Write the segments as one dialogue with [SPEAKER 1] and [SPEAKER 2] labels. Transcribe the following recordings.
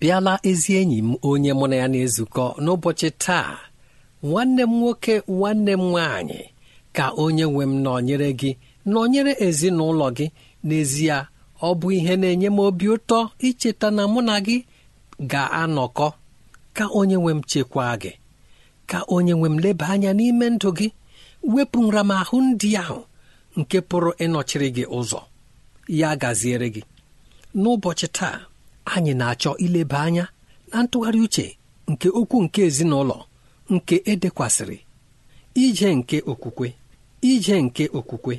[SPEAKER 1] Bịala ezi enyi m onye mụ na ya na-ezukọ n'ụbọchị taa nwanne m nwoke nwanne m nwaanyị ka onye nwe m nọnyere gị nọnyere ezinụlọ gị. N'ezie ọ bụ ihe na-enye m obi ụtọ icheta na mụ na gị ga-anọkọ. Ka onye nwe m chekwaa gị. Ka onye nwe m leba anya n'ime ndụ gị. Wepụ nramahụ ndị ahụ nke pụrụ ịnọchiri gị ụzọ. Ya gaziere gị. N'ụbọchị taa anyị na-achọ ileba anya na ntụgharị uche nke okwu nke ezinụlọ nke edekwasịrị ije nke okwukwe ije nke okwukwe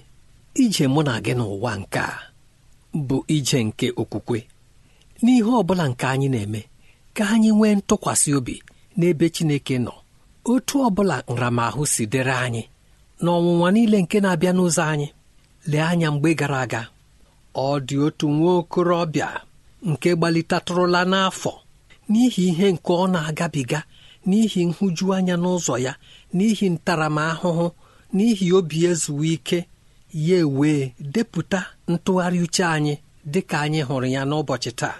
[SPEAKER 1] ije mụ na gị n'ụwa nke a bụ ije nke okwukwe. N'ihe ọ bụla nke anyị na-eme ka anyị nwee ntụkwasị obi n'ebe Chineke nọ otu ọ bụla nramahụ si dịrị anyị n'ọnwụnwa niile nke na-abịa n'ụzọ anyị. Lee anya mgbe gara aga ọ dị otu nwa okorobịa. Nke gbalitatụrụla n'afọ. N'ihi ihe nke ọ na-agabiga n'ihi nhụjuanya n'ụzọ ya n'ihi ntaramahụhụ n'ihi obi ezuwe ike ya ewee depụta ntụgharị uche anyị dị ka anyị hụrụ ya n'ụbọchị taa.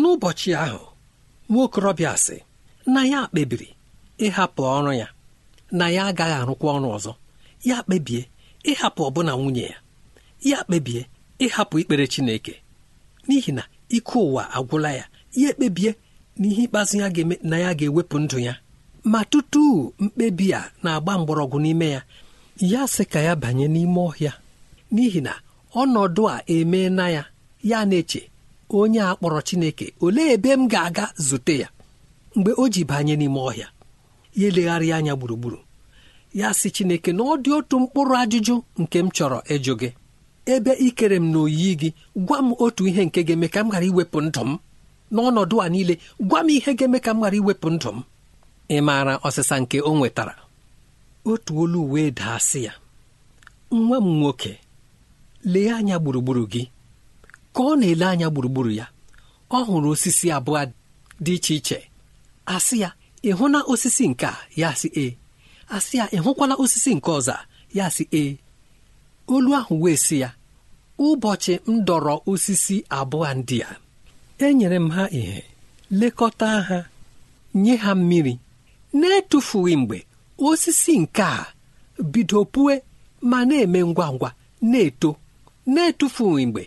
[SPEAKER 1] N'ụbọchị ahụ nwa okorobịa sị na ya kpebiri ịhapụ ọrụ ya. Na ya agaghị arụkwa ọrụ ọzọ. Ya kpebie ịhapụ ọbụna nwunye ya. Ya kpebie ịhapụ ikpere Chineke. N'ihi na ike ụwa agwụla ya. Ya ekpebie na ihe ikpeazụ ya ga-eme na ya ga-ewepụ ndụ ya. Ma tutu mkpebi a na-agba mgbọrọgwụ n'ime ya ya sị ka ya banye n'ime ọhịa. N'ihi na ọnọdụ a emee na ya ya na-eche onye a kpọrọ Chineke olee ebe m ga-aga zute ya? Mgbe o ji banye n'ime ọhịa ya elegharị anya gburugburu. Ya sị Chineke na ọ dị otu mkpụrụ ajụjụ nke m chọrọ ịjụ gị. Ebe ikere m n'oyiyi gị gwa m otu ihe nke ga-eme ka m ghara iwepụ ndụ m. N'ọnọdụ a niile gwa m ihe ga-eme ka m ghara iwepụ ndụ m. Ị maara ọsịsa nke o nwetara? Otu olu wee daasị ya nwa m nwoke lee anya gburugburu gị. Ka ọ na-ele anya gburugburu ya. Ọ hụrụ osisi abụọ dị iche iche. Asị ya ị hụna osisi nke a? Ya sị e asị ya ị hụkwala osisi nke ọzọ ya sị e olu ahụ wee sị ya ụbọchị m dọrọ osisi abụọ ndị a enyere m ha ihe lekọta ha nye ha mmiri. Na-etufughị mgbe osisi nke a bido pue ma na-eme ngwa ngwa na-eto na-etufughị mgbe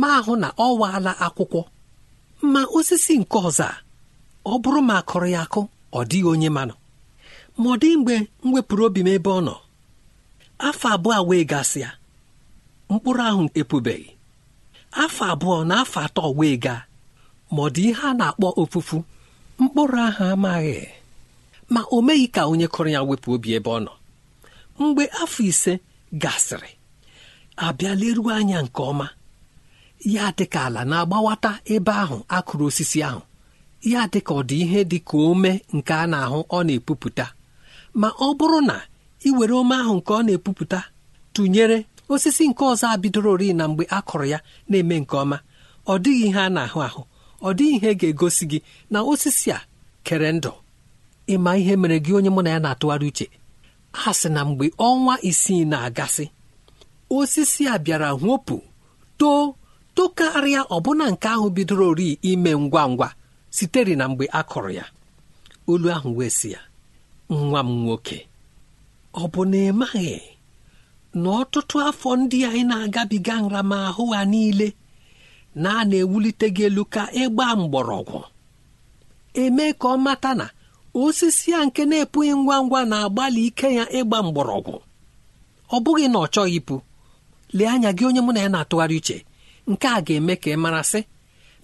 [SPEAKER 1] ma ahụ na ọ waala akwụkwọ. Ma osisi nke ọzọ ọ bụrụ ma akụrụ ya akụ ọ dịghị onye manụ ma ọ dị mgbe m wepụrụ obi m ebe ọ nọ. Afọ abụọ wee gasịa mkpụrụ ahụ epụbeghị afọ abụọ na afọ atọ wee gaa ma ọ dị ihe a na-akpọ ofufu mkpụrụ ahụ amaghị. Ma o meghị ka onye kụrụ ya wepụ obi ebe ọ nọ. Mgbe afọ ise gasịrị abịa leruo anya nke ọma. Ya dịka ala na-agbawata ebe ahụ akụrụ osisi ahụ. Ya dịka ọ dị ihe dị ka ome nke a na-ahụ ọ na-epupụta. Ma ọ bụrụ na ị were ome ahụ nke ọ na-epupụta tụnyere osisi nke ọzọ a bidoro ori na mgbe a kụrụ ya na-eme nke ọma. Ọ dịghị ihe a na-ahụ ahụ ọ dịghị ihe ga-egosi gị na osisi a kere ndụ. Ịma ihe mere gị onye mụ na ya na-atụgharị uche? A sị na mgbe ọnwa isii na-agasị osisi a bịara hụpụ too tokarịa ọbụna nke ahụ bidoro ori ime ngwa ngwa sitere na mgbe a kụrụ ya. Olu ahụ wee sị ya nwa m nwoke ọ bụ na ị maghị na ọtụtụ afọ ndị anyị na-agabiga nramahụ ha niile na a na-ewulite gị elu ka ịgba mgbọrọgwụ eme ka ọ mata na osisi a nke na-epụghị ngwa ngwa na-agbalị ike ya ịgba mgbọrọgwụ ọ bụghị na ọ chọghị ịpụ lee anya gị onye mụ na ya na-atụgharị uche nke a ga-eme ka ị mara sị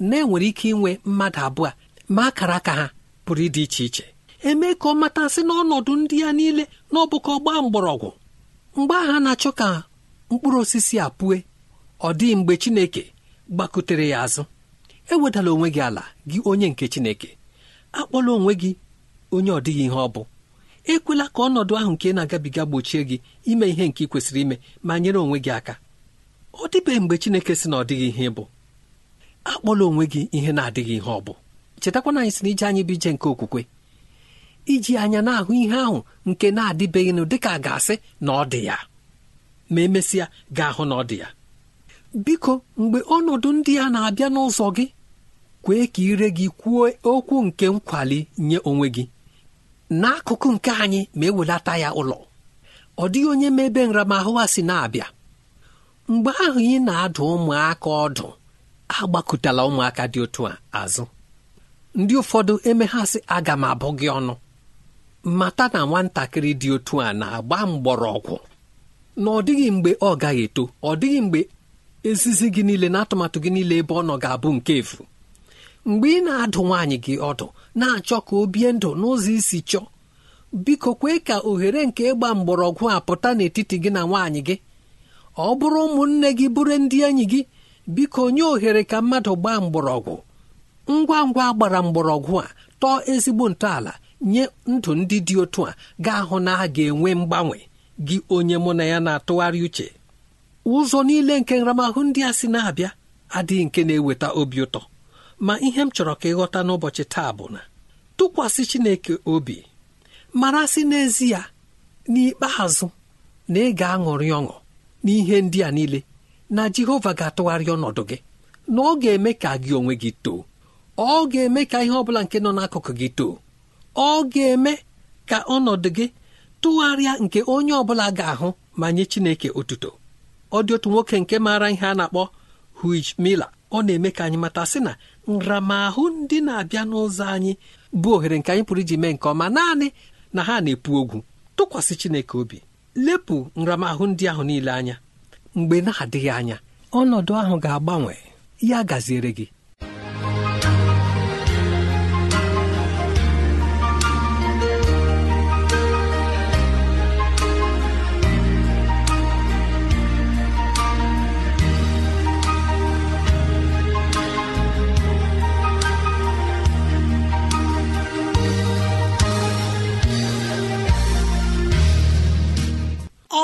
[SPEAKER 1] na enwere ike inwe mmadụ abụọ ma akara aka ha pụrụ ịdị iche iche eme ka ọ matasị n'ọnọdụ ndị ya niile na ọ bụ ka ọ gbaa mgbọrọgwụ. Mgbe agha na-achọ ka mkpụrụ osisi a pụe ọ dịghị mgbe Chineke gbakutere ya azụ. Ewedala onwe gị ala gị onye nke Chineke. Akpọla onwe gị onye ọ dịghị ihe ọ bụ. Ekwela ka ọnọdụ ahụ nke na-agabiga gbochie gị ime ihe nke ị kwesịrị ime ma nyere onwe gị aka. Ọ dịbeghị mgbe Chineke sị na ọ dịghị ihe bụ. Akpọla onwe gị ihe na-adịghị ihe ọ bụ. Chetakwana anyị si na ije anyị bụ ije nke okwukwe. Iji anya na-ahụ ihe ahụ nke na-adịbeghịnụ dịka a ga-asị na ọ dị ya. Ma emesịa ga-ahụ na ọ dị ya. Biko mgbe ọnọdụ ndị a na-abịa n'ụzọ gị kwee ka ire gị kwuo okwu nke nkwali nye onwe gị. N'akụkụ nke anyị ma ewelata ya ụlọ. Ọ dịghị onye ma ebe nramahụ ha si na-abịa. Mgbe ahụ ị na-adụ ụmụaka ọdụ. Agbakụtala ụmụaka dị otu a azụ. Ndị ụfọdụ emeghasị aga m abụ gị ọnụ. Mata na nwatakịrị dị otu a na-agba mgbọrọgwụ. Na ọ dịghị mgbe ọ gaghị eto ọ dịghị mgbe ezizi gị niile na atụmatụ gị niile ebe ọ nọ ga-abụ nke efu. Mgbe ị na-adụ nwaanyị gị ọdụ na-achọ ka o bie ndụ n'ụzọ isi chọọ biko kwee ka ohere nke ịgba mgbọrọgwụ a pụta n'etiti gị na nwaanyị gị. Ọ bụrụ ụmụnne gị bụrụ ndị enyi gị biko nye ohere ka mmadụ gbaa mgbọrọgwụ. Ngwa ngwa gbara mgbọrọgwụ a tọọ ezigbo ntọala nye ndụ ndị dị otu a ga-ahụ na a ga-enwe mgbanwe gị onye mụ na ya na-atụgharị uche. Ụzọ niile nke nramahụ ndị a si na-abịa adịghị nke na-eweta obi ụtọ. Ma ihe m chọrọ ka ịghọta n'ụbọchị taa bụ na tụkwasị Chineke obi mara sị n'ezie n'ikpeazụ na ị ga-aṅụrị ọṅụ n'ihe ndị a niile na Jehova ga-atụgharị ọnọdụ gị na ọ ga-eme ka gị onwe gị too. Ọ ga-eme ka ihe ọ bụla nke nọ n'akụkụ gị too. Ọ ga-eme ka ọnọdụ gị tụgharịa nke onye ọ bụla ga-ahụ ma nye Chineke otuto. Ọ dị otu nwoke nke maara ihe a na-akpọ Hugh Miller ọ na-eme ka anyị mata sị na nramahụ ndị na-abịa n'ụzọ anyị bụ ohere nke anyị pụrụ iji mee nke ọma. Naanị na ha na-epu ogwu tụkwasị Chineke obi lepụ nramahụ ndị ahụ niile anya. Mgbe na-adịghị anya ọnọdụ ahụ ga-agbanwe. Ya gaziere gị.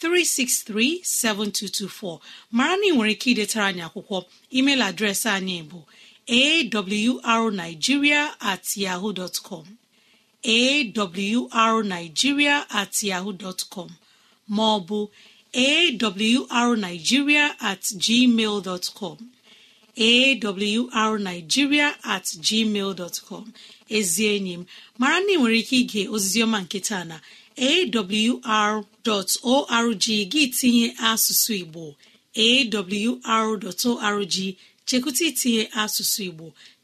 [SPEAKER 2] 363 7224 mara na ị nwere ike idetara anyị akwụkwọ. Email adreesị anyị bụ awrnigeria at yahoo dot com. At yahoo dot com. Ma ọ bụ at gmail dot com. Awrnigeria at gmail dot com. Enyi m mara na ị nwere ike ige oziziọma nke taa na awr.org gị tinye asụsụ igbo. Awr.org chekwụta itinye asụsụ igbo.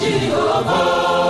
[SPEAKER 3] Jehova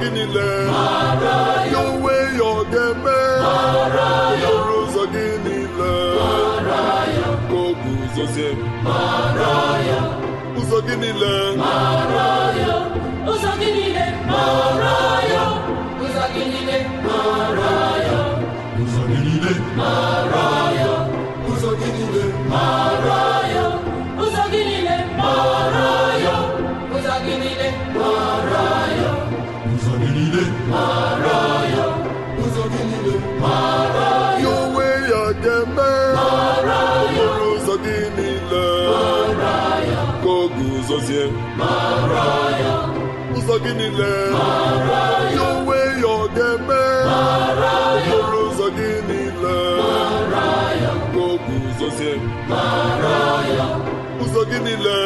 [SPEAKER 3] gị niile. Ya onwe ya
[SPEAKER 4] ọ ga-eme okporo ụzọ gị niile. Ka o guzozie ụzọ gị niile.
[SPEAKER 3] Ụzọ gị niile. Mara ya ụzọ gị niile. Mara ya ụzọ gị niile. mara ya gị niile ya
[SPEAKER 4] onwe ya ọ ga-eme. Okporo ụzọ gị niile. Ụzọ gị niile.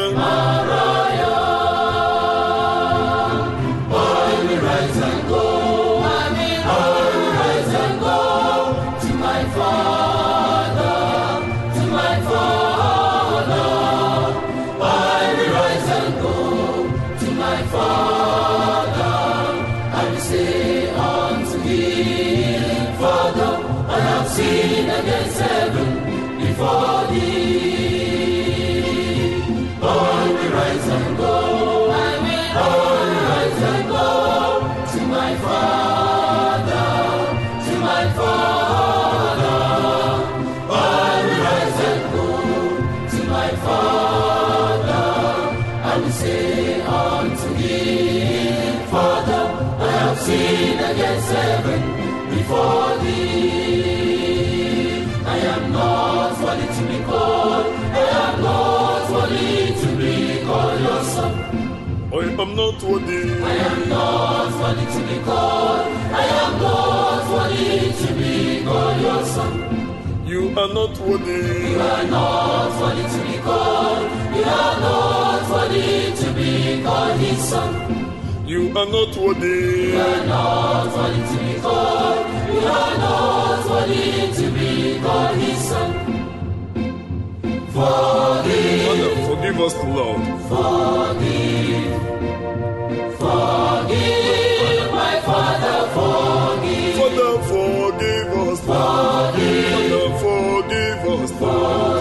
[SPEAKER 3] Am not worthy. I am not worthy to be called,
[SPEAKER 4] I am not worthy
[SPEAKER 3] to be called your son.
[SPEAKER 4] You are not worthy.
[SPEAKER 3] You are not worthy to be called, you are not worthy to be called his son.
[SPEAKER 4] You are not worthy.
[SPEAKER 3] You are not worthy to be called, you are not worthy to be called his son. Forgive,
[SPEAKER 4] Father, forgive us, Lord.
[SPEAKER 3] forgive, forgive, my Father, forgive,
[SPEAKER 4] Father, us. Father, forgive us. Forgive.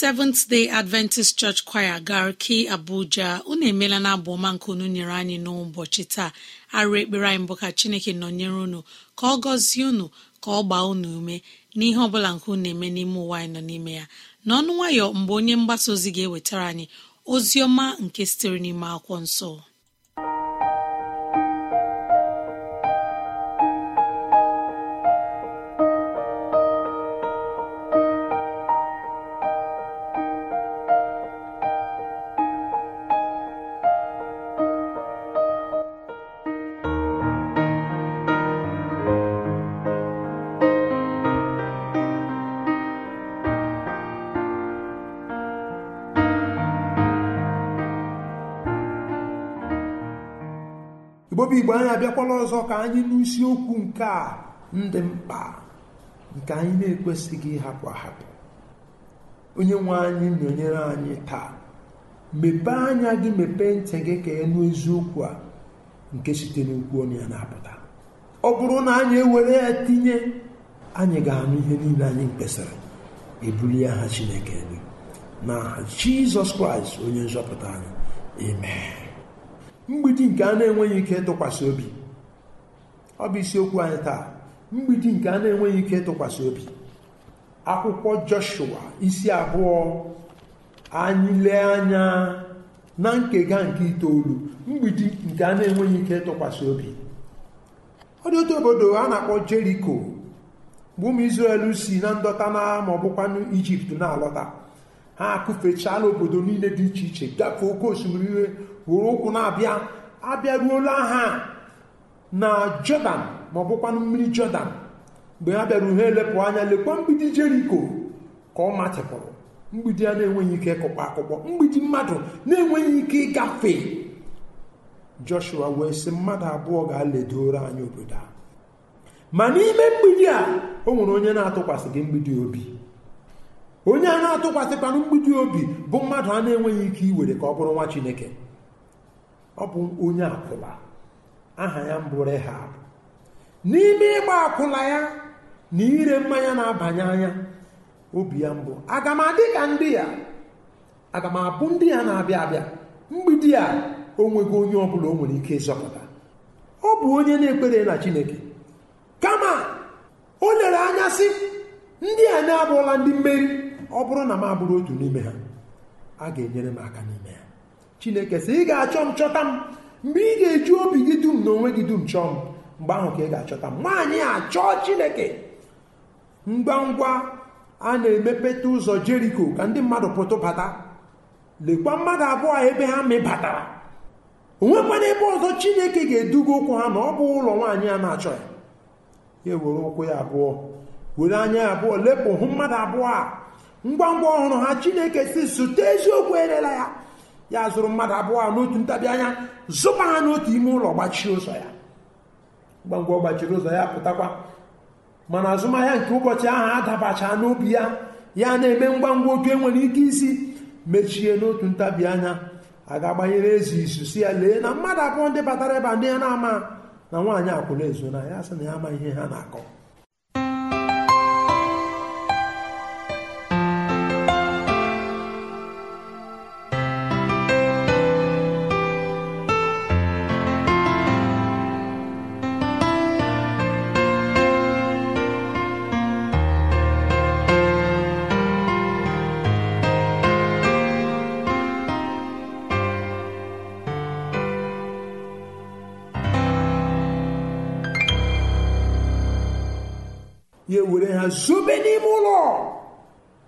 [SPEAKER 2] Seventh day adventist church choir garki abuja. Unu emeela na abụ ọma nke unu nyere anyị n'ụbọchị taa. Arụ ekpere anyị mbụ ka chineke nọnyere unu ka ọ gọzie unu ka ọ gbaa unu ume n'ihe ọbụla nke unu na-eme n'ime ụwa anyị nọ n'ime ya. N'ọnụ nwayọ mgbe onye mgbasa ozi ga-ewetara anyị ozi ọma nke sitere n'ime akwụkwọ nsọ.
[SPEAKER 5] Ọzọ ka anyị n'isiokwu nke a ndị mkpa nke anyị na-ekwesịghị ịhapụ ahapụ. Onye nwe anyị nọnyere anyị taa. Mepee anya gị mepee ntị gị ka ịnụ eziokwu a nke site n'okwu ọnụ ya na-apụta. Ọ bụrụ na anyị ewere ya tinye anyị ga-anụ ihe niile anyị kpesịrị ebulie aha chineke elu. N'aha jizọs kraịst onye nzọpụta anyị. Amen. Mgbidi nke a na-enweghị ike ịtụkwasị obi. Ọ bụ isiokwu anyị taa. Mgbidi nke a na-enweghị ike ịtụkwasị obi. Akwụkwọ joshua isi abụọ anyị lee anya na nkega nke itoolu. Mgbidi nke a na-enweghị ike ịtụkwasị obi. Ọ dị otu obodo a na-akpọ jeriko mgbe ụmụ israel si na ndọta na ma ọ bụkwanụ ijipt na-alọta. Ha akụfechaala obodo niile dị iche iche gafee oke osimiri ihe were ụkwụ na-abịa. Abịaruola ha. Na jọdan ma ọ bụkwanụ mmiri jọdan mgbe ha bịaru ha elepụ anya lekwa mgbidi jeriko ka ọ matịpụrụ mgbidi a na-enweghị ike ịkụkpọ akụkpọ mgbidi mmadụ na-enweghị ike ịgafe. Joshua wee sị mmadụ abụọ ga-aledoro anyị obodo a. Ma n'ime mgbidi a o nwere onye na-atụkwasị gị mgbidi obi. Onye a na-atụkwasịkwanụ mgbidi obi bụ mmadụ a na-enweghị ike iwere ka ọ bụrụ nwa chineke. Ọ bụ onye akwụla aha ya mbụ rehab n'ime ịgba akwụla ya na ire mmanya na-abanye anya obi ya mbụ aga m adị ka ndị ya aga m abụ ndị ya na-abịa abịa? Mgbidi a o nweghị onye ọbụla o nwere ike ịzọpụta. Ọ bụ onye na-ekwere na chineke. Kama o lere anya sị ndị a na-abụrụla ndị mmeri ọ bụrụ na m abụrụ otu n'ime ha a ga-enyere m aka n'ime ya chineke sị ị ga-achọ m chọta m. mgbe ị ga-eji obi gị dum na onwe gị dum chọọ m mgbe ahụ ka ị ga-achọta nwaanyị a chọọ chineke! Ngwa ngwa a na-emepeta ụzọ jeriko ka ndị mmadụ pụtụ bata. Lekwa mmadụ abụọ ebe ha mịbatara o nwekwana ebe ọzọ chineke ga-eduga ụkwụ ha na ọ bụ ụlọ nwaanyị a na-achọ ya. Ya were ụkwụ ya abụọ were anya ya abụọ lepụ hụ mmadụ abụọ a. Ngwa ngwa ọhụrụ ha chineke si sote eziokwu erela ya. Ya zụrụ mmadụ abụọ a n'otu ntabi anya. Zụba ha n'otu ime ụlọ gbachie ụzọ ya. Ngwa ngwa ọ gbachiri ụzọ ya pụtakwa. Mana azụmahịa nke ụbọchị ahụ adabacha n'obi ya ya na-eme ngwa ngwa otu enwere ike isi mechie n'otu ntabi anya a ga-agbanyere ezi isu si ya lee na mmadụ abụọ ndị batara ebe ndị ya na-ama na nwaanyị akwụna ezo na ya sị na ya ama ihe ha na-akọ. Zobe n'ime ụlọ.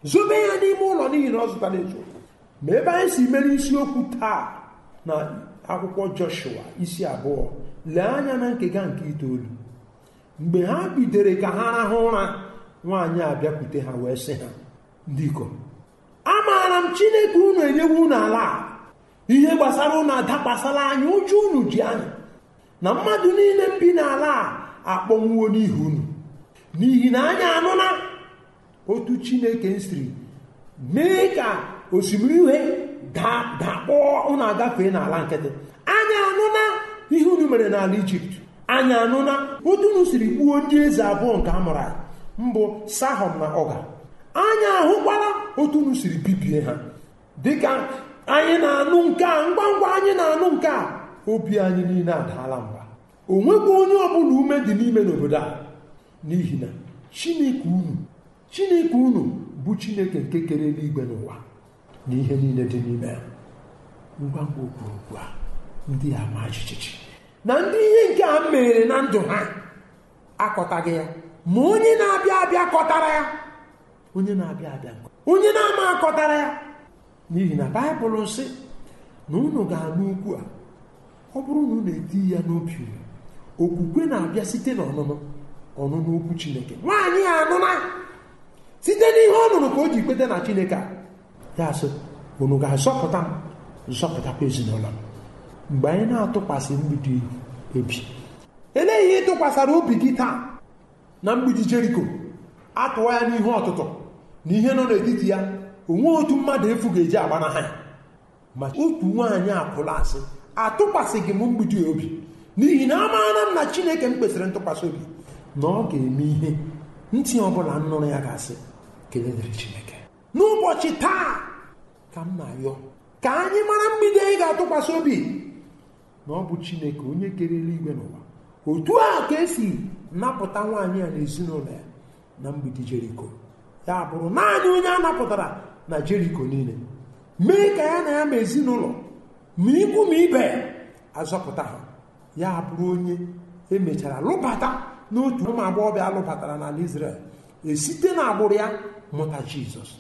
[SPEAKER 5] Zobe ya n'ime ụlọ n'ihi na ọ zụtara ezo ma ebe anyị si mere isiokwu taa na akwụkwọ joshua isi abụọ lee anya na nkega nke itoolu. Mgbe ha bidere ka ha rahụ ụra nwaanyị a bịakwute ha wee sị ha ndị ikom amaara m chineke unu enyewo unu ala ihe gbasara unu adakwasala anyị ụjọ unu ji anyị na mmadụ niile bi n'ala a akpọnwuo n'ihi unu. N'ihi na anyị anụna otu chineke siri mee ka osimiri uhie dakpọọ unu agafee n'ala nkịtị. Anyị anụna ihe unu mere n'ala ijipt. Anyị anụna otu unu siri gbuo ndị eze abụọ nke a anyị mbụ sahọm na ọga anyị ahụkwara otu unu siri bibie ha. Dịka anyị na-anụ nke a ngwa ngwa anyị na-anụ nke a obi anyị niile adaala mba. O nwekwa onye ọbụla ume dị n'ime n'obodo a. n'ihi na chineke unu chineke unu bụ chineke nke kere eluigwe n'ụwa na ihe niile dị n'ime ya. Ngwa ngwa okwu a ndị a ma jijiji. Na ndị ihe nke a mere na ndụ ha akọtaghị ya. Ma onye na-abịa abịa kọtara ya. Onye na-abịa abịa onye na-ama akọtara ya. N'ihi na baịbụl sị na unu ga-anụ ukwu a. Ọ bụrụ na unu eti ya n'obi okwukwe na-abịa site n'ọnụnụ. Ọnụnụ okwu chineke. Nwaanyị a anụna site n'ihe ọ nụrụ ka o ji kweta na chineke a ya sị unu ga-azọpụta m zọpụtakwa ezinụlọ m. Mgbe anyị na-atụkwasị mgbidi ebi elee ihe ịtụkwasara obi gị taa na mgbidi jeriko? Atụwa ya n'ihe ọtụtụ na ihe nọ n'etiti ya onwe otu mmadụ efu ga-eji agbanaha ya. Ma otu nwaanyị akwụla asị atụkwasịghị m mgbidi obi n'ihi na amaara m na chineke m kwesịrị ntụkwasị obi. Na ọ ga-eme ihe ntị ọbụla nụrụ ya ga-asị chineke. N'ụbọchị taa ka m na-ayọ ka anyị mara mgbidi anyị ga-atụkwasị obi na ọ bụ chineke onye kere eluigwe n'ụwa. Otu a ka esi napụta nwaanyị a n'ezinụlọ ya na mgbidi jeriko. Ya bụrụ naanị onye a napụtara na jeriko niile. Mee ka ya na ya ma ezinụlọ ma ikwu ma ibe azọpụta ha. Ya bụrụ onye emechara lụbata n'otu ụmụ agbọghọbịa alụbatara n'ala Izrel esite n'agbụrụ ya mụta Jizọs.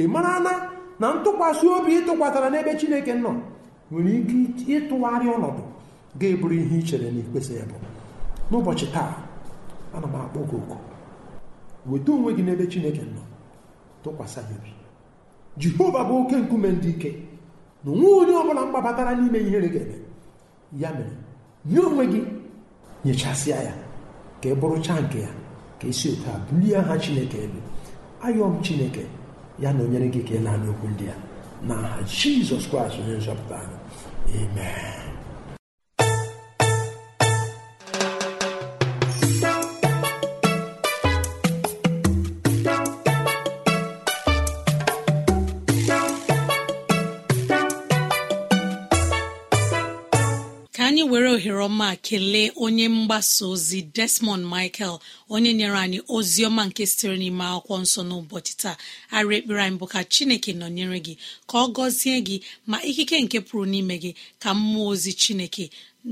[SPEAKER 5] Ị mara na na ntụkwasị obi ịtụkwasara n'ebe Chineke nọ nwere ike ịtụgharị ọnọdụ ga-eburu ihe i chere na ya bụ n'ụbọchị taa ana m akpọ gị oku weta onwe gị n'ebe Chineke nọ tụkwasị ya obi. Jehova bụ oke nkume ndị ike na onwe onye ọbụla mgbabatara n'ime ihere ga-eme. Ya mere nye onwe gị nyechasịa ya. Ka ị bụrụcha nke ya ka esi otu a bulie aha chineke elu ayọ m chineke ya na onyere gị ka ị na-anụ okwu ndị a na aha jizọs kraịst onye nzọpụta anyị amen.
[SPEAKER 2] Kelee onye mgbasa ozi desmond michael onye nyere anyị ozi ọma nke sitere n'ime akwụkwọ nsọ n'ụbọchị taa. Arị ekpere anyị bụ ka chineke nọnyere gị ka ọ gọzie gị ma ikike nke pụrụ n'ime gị ka mmụọ ozi chineke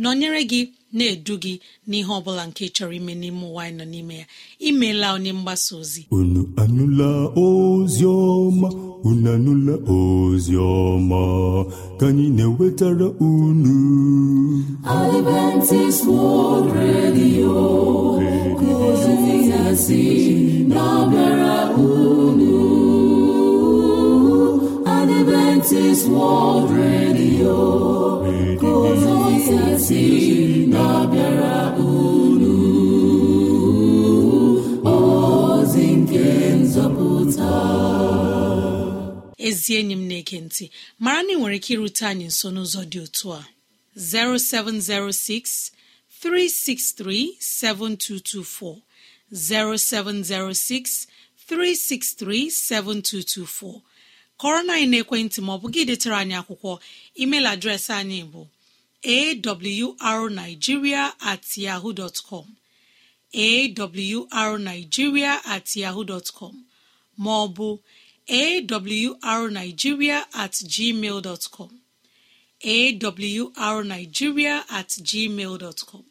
[SPEAKER 2] nọnyere gị. Na-edu gị n'ihe ọ bụla nke chọrọ ime n'ime ụwa anyị nọ n'ime ya. Imeela onye mgbasa ozi.
[SPEAKER 6] Unu anụla ozi ọma? Unu anụla ozi ọma? Ka anyị na-ewetara unu.
[SPEAKER 3] Adventist World Radio Adventist World Radio. Ka ozi ya si na-abịara unu ozi nke nzọpụta.
[SPEAKER 2] Ezi enyi m na-ege ntị mara na ị nwere ike irute anyị nso n'ụzọ dị otu a. 0706 363 7224 0706 363 7224 kọrọ na anyị na-ekwentị ma ọ bụ gị detara anyị akwụkwọ email adreesị anyị bụ awrnigeria at yahoo dot com. Awrnigeria at yahoo dot com. Ma ọ bụ awrnigeria at gmail com. Awrnigeria at gmail com.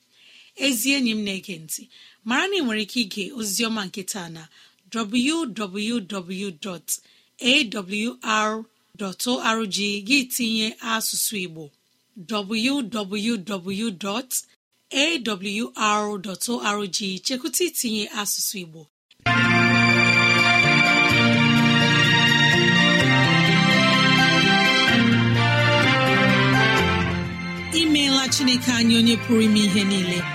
[SPEAKER 2] Ezi enyi m na-ege ntị mara na ị nwere ike ige oziọma nke taa na www.awr.org gị tinye asụsụ Igbo www.awr.org chekwụta itinye asụsụ Igbo. Imeela Chineke anyị onye pụrụ ime ihe niile.